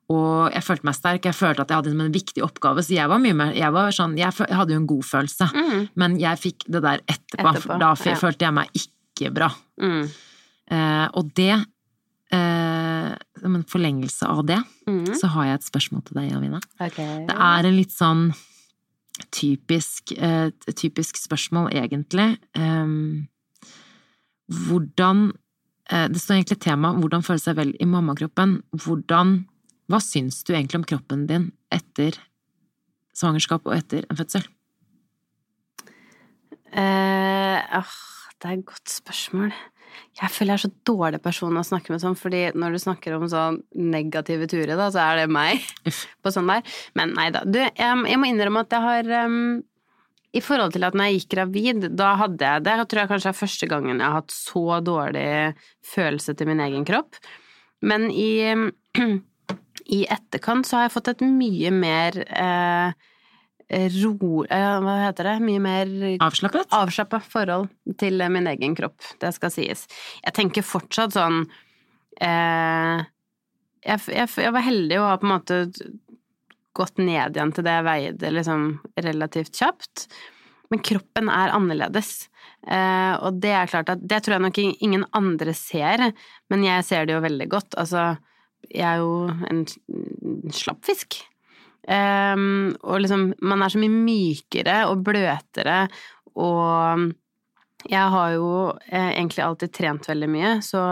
Og jeg følte meg sterk, jeg følte at jeg hadde en viktig oppgave. Så jeg var mye mer Jeg, var sånn, jeg, hadde jo en god følelse, Mm. men jeg fikk det der etterpå. Etterpå, da ja. følte jeg meg ikke bra. Mm. Eh, og det eh, Som en forlengelse av det, Mm. så har jeg et spørsmål til deg, Javina. Okay. Det er en litt sånn typisk, eh, typisk spørsmål, egentlig. Eh, hvordan eh, Det står egentlig tema 'hvordan føle seg vel i mammakroppen'. Hvordan Hva syns du egentlig om kroppen din etter svangerskap og etter en fødsel? Eh, åh, det er et godt spørsmål. Jeg føler jeg er så dårlig person å snakke med sånn, fordi når du snakker om sånn negative turer, da, så er det meg *laughs* på sånn der. Men nei da. Du, jeg, jeg må innrømme at jeg har um, I forhold til at når jeg gikk gravid, da hadde jeg det. Jeg tror jeg kanskje er første gangen jeg har hatt så dårlig følelse til min egen kropp. Men i, *clears throat* i etterkant så har jeg fått et mye mer eh, ro... Eh, hva heter det? Mye mer Avslappet? avslappa forhold til min egen kropp, det skal sies. Jeg tenker fortsatt sånn eh, jeg, jeg, jeg var heldig å ha på en måte gått ned igjen til det jeg veide liksom relativt kjapt. Men kroppen er annerledes. Eh, og det er klart at det tror jeg nok ingen andre ser, men jeg ser det jo veldig godt. Altså, jeg er jo en slapp fisk. Um, og liksom, man er så mye mykere og bløtere, og jeg har jo eh, egentlig alltid trent veldig mye, så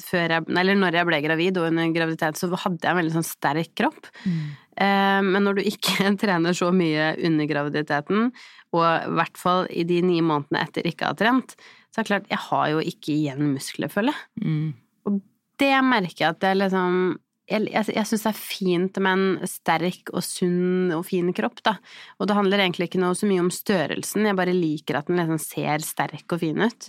før jeg, eller når jeg ble gravid og under graviditet, så hadde jeg en veldig sånn sterk kropp. Mm. Eh, men når du ikke *laughs* trener så mye under graviditeten, og i hvert fall i de ni månedene etter ikke har ha trent, så er det klart, jeg har jo ikke igjen muskler, føler jeg. Mm. Det merker jeg at jeg liksom Jeg, jeg, jeg syns det er fint med en sterk og sunn og fin kropp, da. Og det handler egentlig ikke noe så mye om størrelsen, jeg bare liker at den liksom ser sterk og fin ut.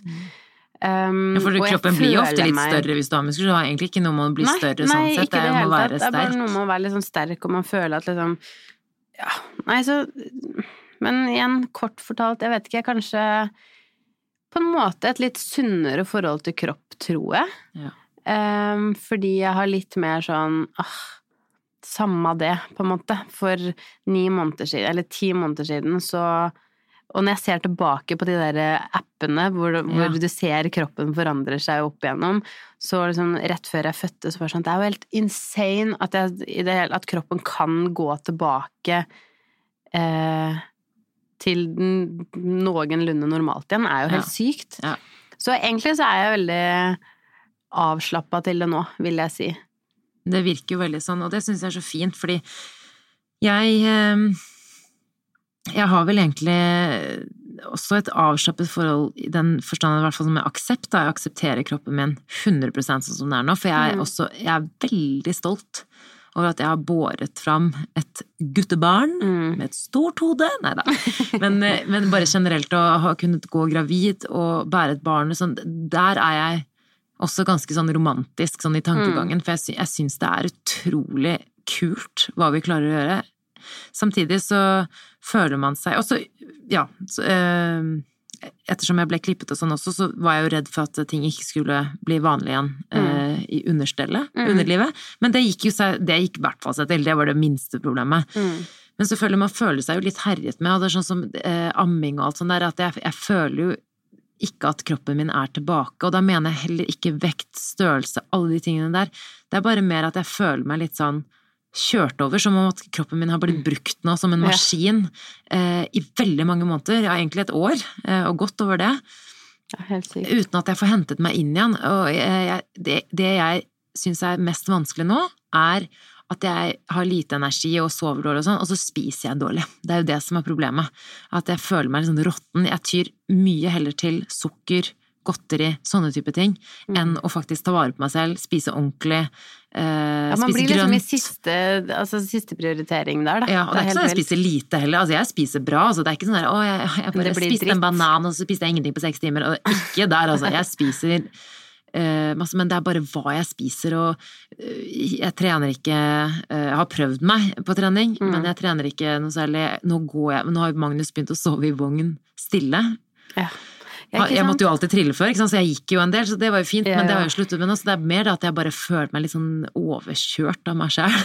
Um, Ja, for kroppen blir jo ofte litt meg- større hvis du har muskler. det har egentlig ikke noe med å bli Nei, større nei, sånn sett, ikke det er jo å være tatt. Det er bare noe med å være litt sånn sterk, og man føler at liksom Ja, nei, så Men igjen, kort fortalt, jeg vet ikke, kanskje på en måte et litt sunnere forhold til kropp, tror jeg. Ja. Ehm, fordi jeg har litt mer sånn ah, samme det, på en måte. For ni måneder siden, eller ti måneder siden, så Og når jeg ser tilbake på de der appene hvor, hvor Ja. du ser kroppen forandrer seg opp igjennom, så liksom rett før jeg fødte, så var det sånn Det er jo helt insane at, jeg, i det hele, at kroppen kan gå tilbake eh, til den noenlunde normalt igjen, er jo helt Ja. sykt. Ja. Så egentlig så er jeg veldig avslappa til det nå, vil jeg si. Det virker jo veldig sånn, og det syns jeg er så fint, fordi jeg eh, Jeg har vel egentlig også et avslappet forhold i den forstand, i hvert fall med aksept. Da. Jeg aksepterer kroppen min 100 sånn som den er nå, for jeg er, Mm. også, jeg er veldig stolt over at jeg har båret fram et guttebarn Mm. med et stort hode. Nei da. Men, eh, men bare generelt å ha kunnet gå gravid og bære et barn, sånn, der er jeg også ganske sånn romantisk sånn i tankegangen, for jeg, jeg syns det er utrolig kult hva vi klarer å gjøre. Samtidig så føler man seg også, ja så, eh, Ettersom jeg ble klippet og sånn også, så var jeg jo redd for at ting ikke skulle bli vanlig igjen eh, i understellet, Mm. underlivet. Men det gikk jo seg, det gikk i hvert fall seg til, det var det minste problemet. Mm. Men selvfølgelig, man føler seg jo litt herjet med, og det er sånn som eh, amming og alt sånt der, at jeg, jeg føler jo ikke at kroppen min er tilbake, og da mener jeg heller ikke vekt, størrelse, alle de tingene der. Det er bare mer at jeg føler meg litt sånn kjørt over, som om at kroppen min har blitt brukt nå som en maskin eh, i veldig mange måneder, ja egentlig et år, eh, og godt over det, Ja, uten at jeg får hentet meg inn igjen. Og jeg, jeg, det, det jeg syns er mest vanskelig nå, er at jeg har lite energi og sover dårlig og sånn, og så spiser jeg dårlig. Det er jo det som er problemet. At jeg føler meg litt sånn råtten. Jeg tyr mye heller til sukker, godteri, sånne type ting, Mm. enn å faktisk ta vare på meg selv, spise ordentlig, eh, Ja, man blir liksom i siste, altså, siste prioritering der, da. Ja, og det er ikke sånn at jeg spiser lite heller. Altså, jeg spiser bra. Altså, det er ikke sånn der, å, jeg, jeg bare spiste dritt. en banan, og så spiste jeg ingenting på seks timer. Og ikke der, altså. Jeg spiser men det er bare hva jeg spiser, og eh, jeg trener ikke eh, Jeg har prøvd meg på trening, Mm. men jeg trener ikke noe særlig. Nå går jeg Nå har Magnus begynt å sove i vogn stille. Ja. Jeg, måtte jo alltid trille før, så jeg gikk jo en del, så det var jo fint, Ja, men det har jeg jo sluttet med nå, så det er mer det at jeg bare føler meg litt sånn overkjørt av meg sjæl. *laughs*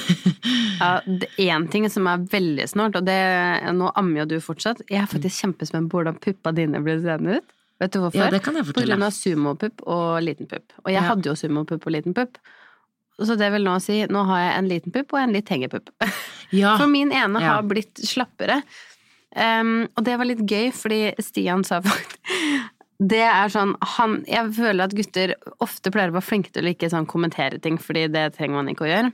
Ja, Én ting som er veldig snålt, og det Nå ammer jo du fortsatt. Jeg er faktisk kjempespent på hvordan puppa dine blir seende ut. Vet du hvorfor? Ja, det kan jeg På grunn av sumopupp og liten pupp. Og jeg Ja. hadde jo sumopupp og liten pupp. Så det vil nå si, nå har jeg en liten pupp og en litt hengepupp. *laughs* Ja, For min ene Ja. har blitt slappere. Um, og det var litt gøy, fordi Stian sa faktisk *laughs* Det er sånn han, Jeg føler at gutter ofte pleier å være flinke til å ikke sånn kommentere ting, fordi det trenger man ikke å gjøre.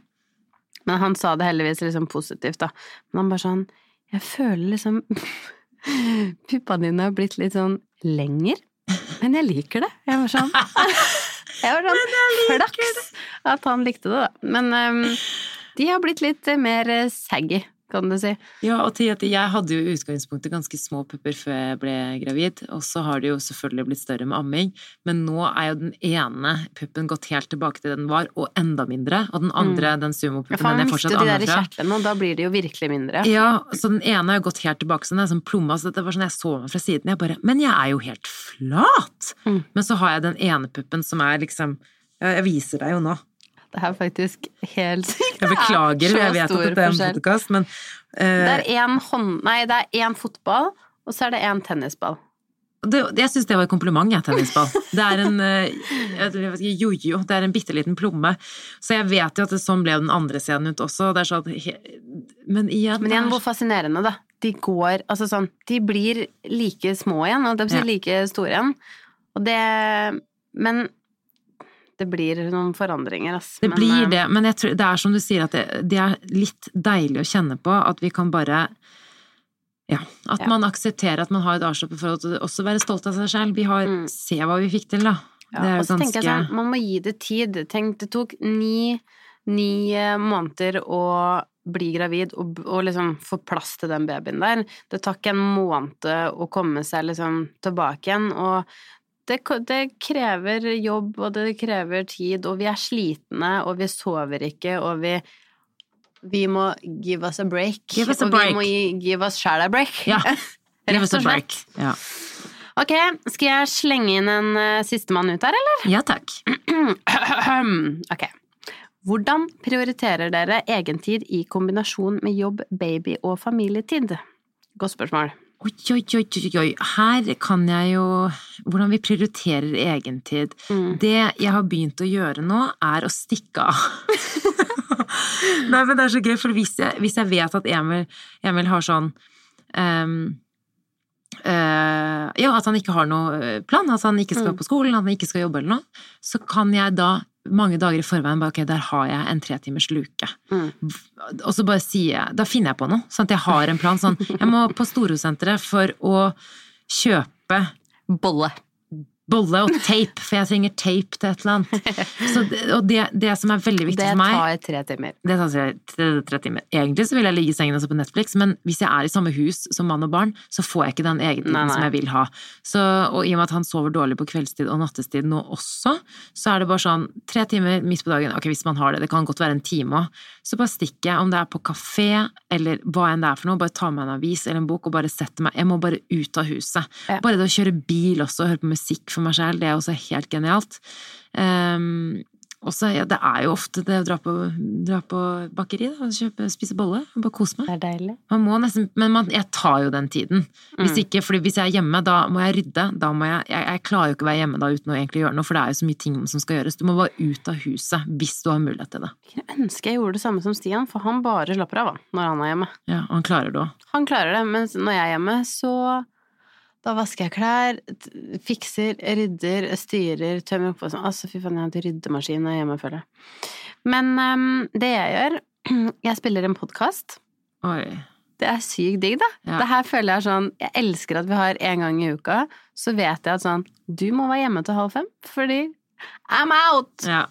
Men han sa det heldigvis liksom positivt, da. Men han bare sånn Jeg føler liksom *laughs* Puppene dine har blitt litt sånn lenger, men jeg liker det. Jeg var sånn *laughs* Jeg var sånn Flaks at han likte det, da. Men um, de har blitt litt mer eh, saggy, kan du si. Ja, og til at jeg hadde jo i utgangspunktet ganske små pupper før jeg ble gravid, og så har det jo selvfølgelig blitt større med amming, men nå er jo den ene puppen gått helt tilbake til det den var, og enda mindre, og den andre, den Ja, sumopuppen, for han den jeg mister fortsatt de der fra. kjertlene, og da blir det jo virkelig mindre. Ja, så den ene har jo gått helt tilbake, så den er sånn plomma, så det var sånn jeg så meg fra siden, jeg bare, men jeg er jo helt flat! Mm. Men så har jeg den ene puppen som er liksom, jeg viser deg jo nå. Det er faktisk helt sykt. *laughs* Jeg beklager, jeg vet at det dette er en podkast, podcast, uh... Det eh, er én hånd... Nei, det er én fotball, og så er det én tennisball. det, jeg synes det var et kompliment, jeg, tennisball. Det er en eh, vet jojo, det er en bitte liten plomme. Så jeg vet jo at det, sånn ble den andre scenen ut også. Det sånn, men igjen, Men igjen, hvor fascinerende, da. De går Altså sånn De blir like små igjen, og de blir Ja. like store igjen. Og det Men det blir noen forandringer, ass. Det Men, blir eh, det, men tror, det er som du sier, at det, det er litt deilig å kjenne på at vi kan bare ja, at Ja. man aksepterer at man har et avslappet forhold det, også være stolt av seg selv. Vi har, Mm. Se hva vi fikk til, da. Ja, det er og jo ganske sånn, man må gi det tid. Tenk, det tok ni, ni eh, måneder å bli gravid og, og liksom få plass til den babyen der. Det tar ikke en måned å komme seg liksom tilbake igjen, og det, det krever jobb, og det krever tid, og vi er slitne, og vi sover ikke, og vi vi må give us a break. Give us a og break. vi må gi, give us sjæl a break. Ja. *laughs* Give Rett us a og break. slett. Ja. Ok, skal jeg slenge inn en uh, sistemann ut her, eller? ja, takk. *clears throat* ok. Hvordan prioriterer dere egentid i kombinasjon med jobb, baby og familietid? Godt spørsmål. Oi, oi, oi, oi. Her kan jeg jo Hvordan vi prioriterer egentid. Mm. Det jeg har begynt å gjøre nå, er å stikke av. *laughs* Nei, men det er så gøy, for hvis jeg, hvis jeg vet at Emil, Emil har sånn um, uh, Ja, at han ikke har noe plan, at han ikke skal Mm. på skolen, at han ikke skal jobbe eller noe, så kan jeg da mange dager i forveien bare ok, der har jeg en tretimers luke. Mm. Og så bare sier jeg Da finner jeg på noe, sånn at jeg har en plan. Sånn, jeg må på Storosenteret for å kjøpe Bolle. Bolle og tape, for jeg trenger tape til et eller annet. Så det, og det, det som er veldig viktig for meg tar tre timer. det tar tre- tre- tre timer. Egentlig så vil jeg ligge i sengen og se på Netflix, men hvis jeg er i samme hus som mann og barn, så får jeg ikke den egentiden Nei, nei. som jeg vil ha. Så, og i og med at han sover dårlig på kveldstid og nattestid nå også, så er det bare sånn tre timer midt på dagen, ok hvis man har det, det kan godt være en time òg, så bare stikker jeg, om det er på kafé eller hva enn det er for noe, bare ta med en avis eller en bok og bare sette meg, jeg må bare ut av huset. Ja. Bare det å kjøre bil også, høre på musikk for meg selv, det er også helt genialt. Um, og så, ja, det er jo ofte det å dra på, dra på bakeri da, og kjøpe, spise bolle og bare kose meg. Det er deilig. Man må nesten, men man, jeg tar jo den tiden. Hvis Mm. ikke, hvis jeg er hjemme, da må jeg rydde. Da må jeg, jeg, jeg klarer jo ikke å være hjemme da uten å egentlig gjøre noe, for det er jo så mye ting som skal gjøres. Du må bare ut av huset hvis du har mulighet til det. Jeg ønsker jeg gjorde det samme som Stian, for han bare slapper av når han er hjemme. Ja, og han klarer det òg. Han klarer det, mens når jeg er hjemme, så da vasker jeg klær, fikser, rydder, styrer, tømmer oppvask Altså, fy faen, jeg har en ryddemaskin hjemme, føler jeg. Men um, det jeg gjør *clears throat* Jeg spiller en podkast. Det er sykt digg, da. Ja. Det her føler jeg er sånn Jeg elsker at vi har en gang i uka, så vet jeg at sånn Du må være hjemme til halv fem, fordi I'm out! Ja.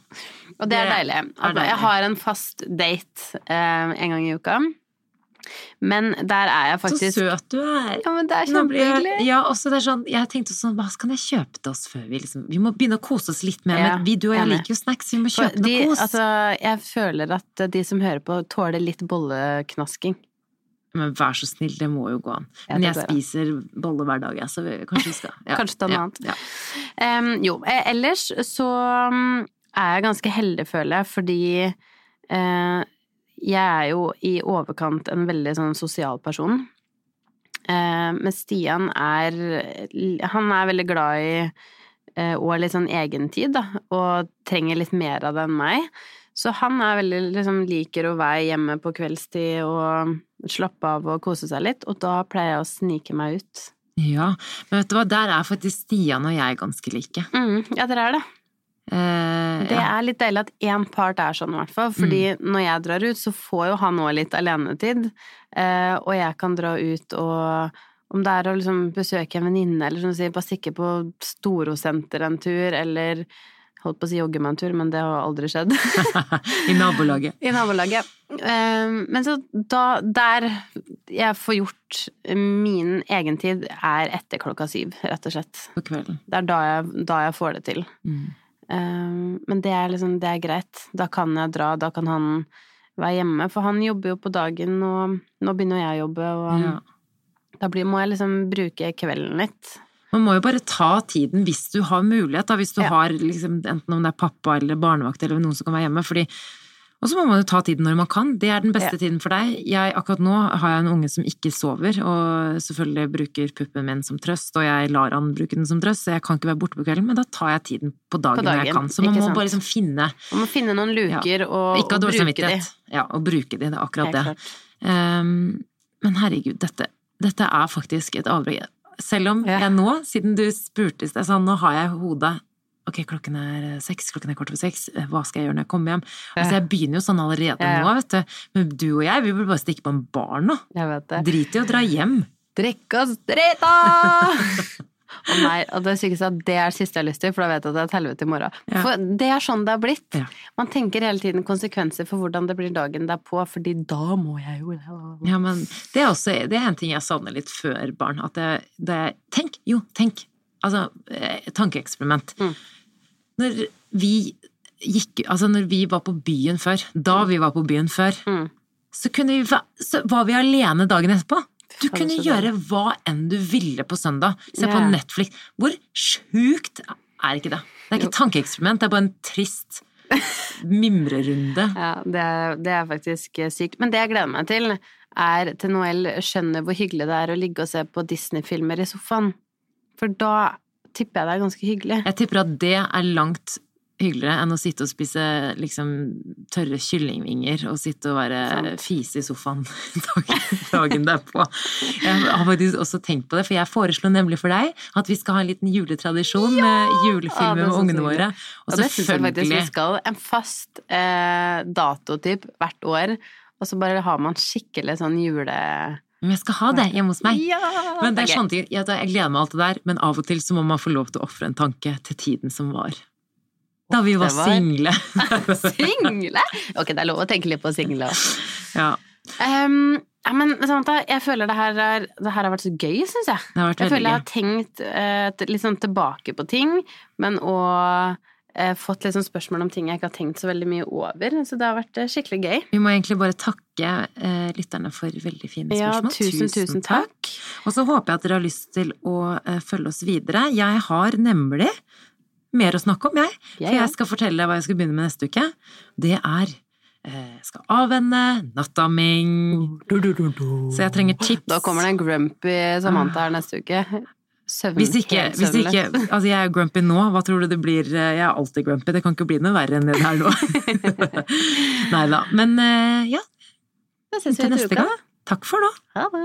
Og det er Det deilig. er deilig. Jeg har en fast date eh, en gang i uka. Men der er jeg faktisk Så søt du er. Ja, men det er kjempehyggelig. Ja, også det er sånn, jeg tenkte sånn, hva kan jeg kjøpe til oss før vi liksom Vi må begynne å kose oss litt mer, Ja, men vi, du og jeg liker jo snacks, vi må kjøpe de, noe kos. altså, jeg føler at de som hører på, tåler litt bolleknasking. Men vær så snill, det må jo gå an. Men jeg spiser bolle hver dag, jeg, så vi, kanskje vi skal ja, *laughs* Kanskje ta noe ja, annet. Ja. Um, jo, eh, ellers så mm, er jeg ganske heldig, føler jeg, fordi eh, jeg er jo i overkant en veldig sånn sosial person. Eh, men Stian er Han er veldig glad i eh, og litt sånn egentid, da, og trenger litt mer av det enn meg. Så han er veldig liksom liker å være hjemme på kveldstid og slappe av og kose seg litt, og da pleier jeg å snike meg ut. ja, men vet du hva, der er faktisk Stian og jeg ganske like. Mm, ja, dere er det. Eh, Det ja. er litt deilig at én part er sånn, i hvert fall. Fordi når jeg drar ut, så får jo han òg litt alenetid. Uh, og jeg kan dra ut og om det er å liksom besøke en venninne, eller som du sier, bare stikke på Storosenter en tur, eller holdt på å si jogge meg en tur, men det har aldri skjedd. *laughs* I nabolaget. *laughs* I nabolaget. Uh, men så da Der jeg får gjort min egentid, er etter klokka syv, rett og slett. På kvelden. Det er da jeg, da jeg får det til. Mm. Um, men det er liksom, det er greit. Da kan jeg dra, da kan han være hjemme. For han jobber jo på dagen, og nå begynner jeg å jobbe, og Ja. da blir, må jeg liksom bruke kvelden litt. Man må jo bare ta tiden hvis du har mulighet, da, hvis du Ja. har liksom, enten om det er pappa eller barnevakt eller noen som kan være hjemme. Fordi, og så må man jo ta tiden når man kan. Det er den beste Ja. tiden for deg. Jeg, akkurat nå har jeg en unge som ikke sover, og selvfølgelig bruker puppen min som trøst, og jeg lar han bruke den som trøst, så jeg kan ikke være borte på kvelden, men da tar jeg tiden på dagen, På når jeg kan. Så man må bare liksom finne Man må finne noen luker og, Ikke og bruke de. Ja, og bruke de. Det er akkurat det. Ehm, men herregud, dette, dette er faktisk et avbrekk. Selv om Ja. jeg nå, siden du spurte i sted, sånn, nå har jeg hodet Ok, klokken er seks, klokken er kvart over seks, hva skal jeg gjøre når jeg kommer hjem? Altså, jeg begynner jo sånn allerede nå, vet du. Men du og jeg, vi burde bare stikke på en bar nå. Jeg vet det. Drit i å dra hjem. Drikke oss drita! *laughs* Å nei, og det sykeste er at det er det siste jeg har lyst til, for da vet jeg at det er et helvete i morgen. Ja. For det er sånn det har blitt. Ja. Man tenker hele tiden konsekvenser for hvordan det blir dagen derpå, fordi da må jeg jo Ja, men det er også det er en ting jeg savner litt før barn. At det, det Tenk! Jo, tenk! Altså, eh, tankeeksperiment. Mm. Når vi gikk Altså, når vi var på byen før, da vi var på byen før, Mm. så, vi, så var vi alene dagen etterpå. Du kunne gjøre hva enn du ville på søndag. Se på. Netflix. Hvor sjukt er ikke det? Det er ikke et tankeeksperiment, det er bare en trist *laughs* mimrerunde. Ja, det er, det er faktisk eh, sykt. Men det jeg gleder meg til, er til Noel skjønner hvor hyggelig det er å ligge og se på Disney-filmer i sofaen. For da tipper jeg det er ganske hyggelig. Jeg tipper at det er langt hyggeligere enn å sitte og spise liksom tørre kyllingvinger og sitte og være Sant. fise i sofaen *laughs* dagen, dagen derpå. Jeg har faktisk også tenkt på det, for jeg foreslo nemlig for deg at vi skal ha en liten juletradisjon med Ja, med julefilmer er med ungene våre. Og Og det syns jeg faktisk vi skal. En fast eh, datotyp hvert år. Og så bare har man skikkelig sånn jule... Men jeg skal ha det hjemme hos meg. Ja! Men det er sånn sånne ting, jeg, gleder meg alt det der, men av og til så må man få lov til å ofre en tanke til tiden som var. Da vi var var- single. *laughs* *laughs* Single? Ok, det er lov å tenke litt på single òg. ja, Um, ja, men Samantha, jeg føler det her, er, det her har vært så gøy, syns jeg. det har vært Jeg føler jeg har tenkt uh, litt sånn tilbake på ting, men òg eh, fått litt sånn spørsmål om ting jeg ikke har tenkt så veldig mye over. Så det har vært eh, skikkelig gøy. Vi må egentlig bare takke eh, lytterne for veldig fine Ja, spørsmål. tusen, tusen takk. Og så håper jeg at dere har lyst til å eh, følge oss videre. Jeg har nemlig mer å snakke om, jeg. For jeg skal fortelle deg hva jeg skal begynne med neste uke. Det er eh, Jeg skal avvenne, nattamming Så jeg trenger tips. Da kommer det en grumpy Samantha her neste uke. Søvn, Hvis ikke, hvis ikke. *laughs* Altså, jeg er grumpy nå. Hva tror du det blir? Jeg er alltid grumpy. Det kan ikke bli noe verre enn det det er nå. *laughs* *laughs* Nei da. Men eh, ja, Da ses vi neste uka. gang. Takk for nå. Ha det.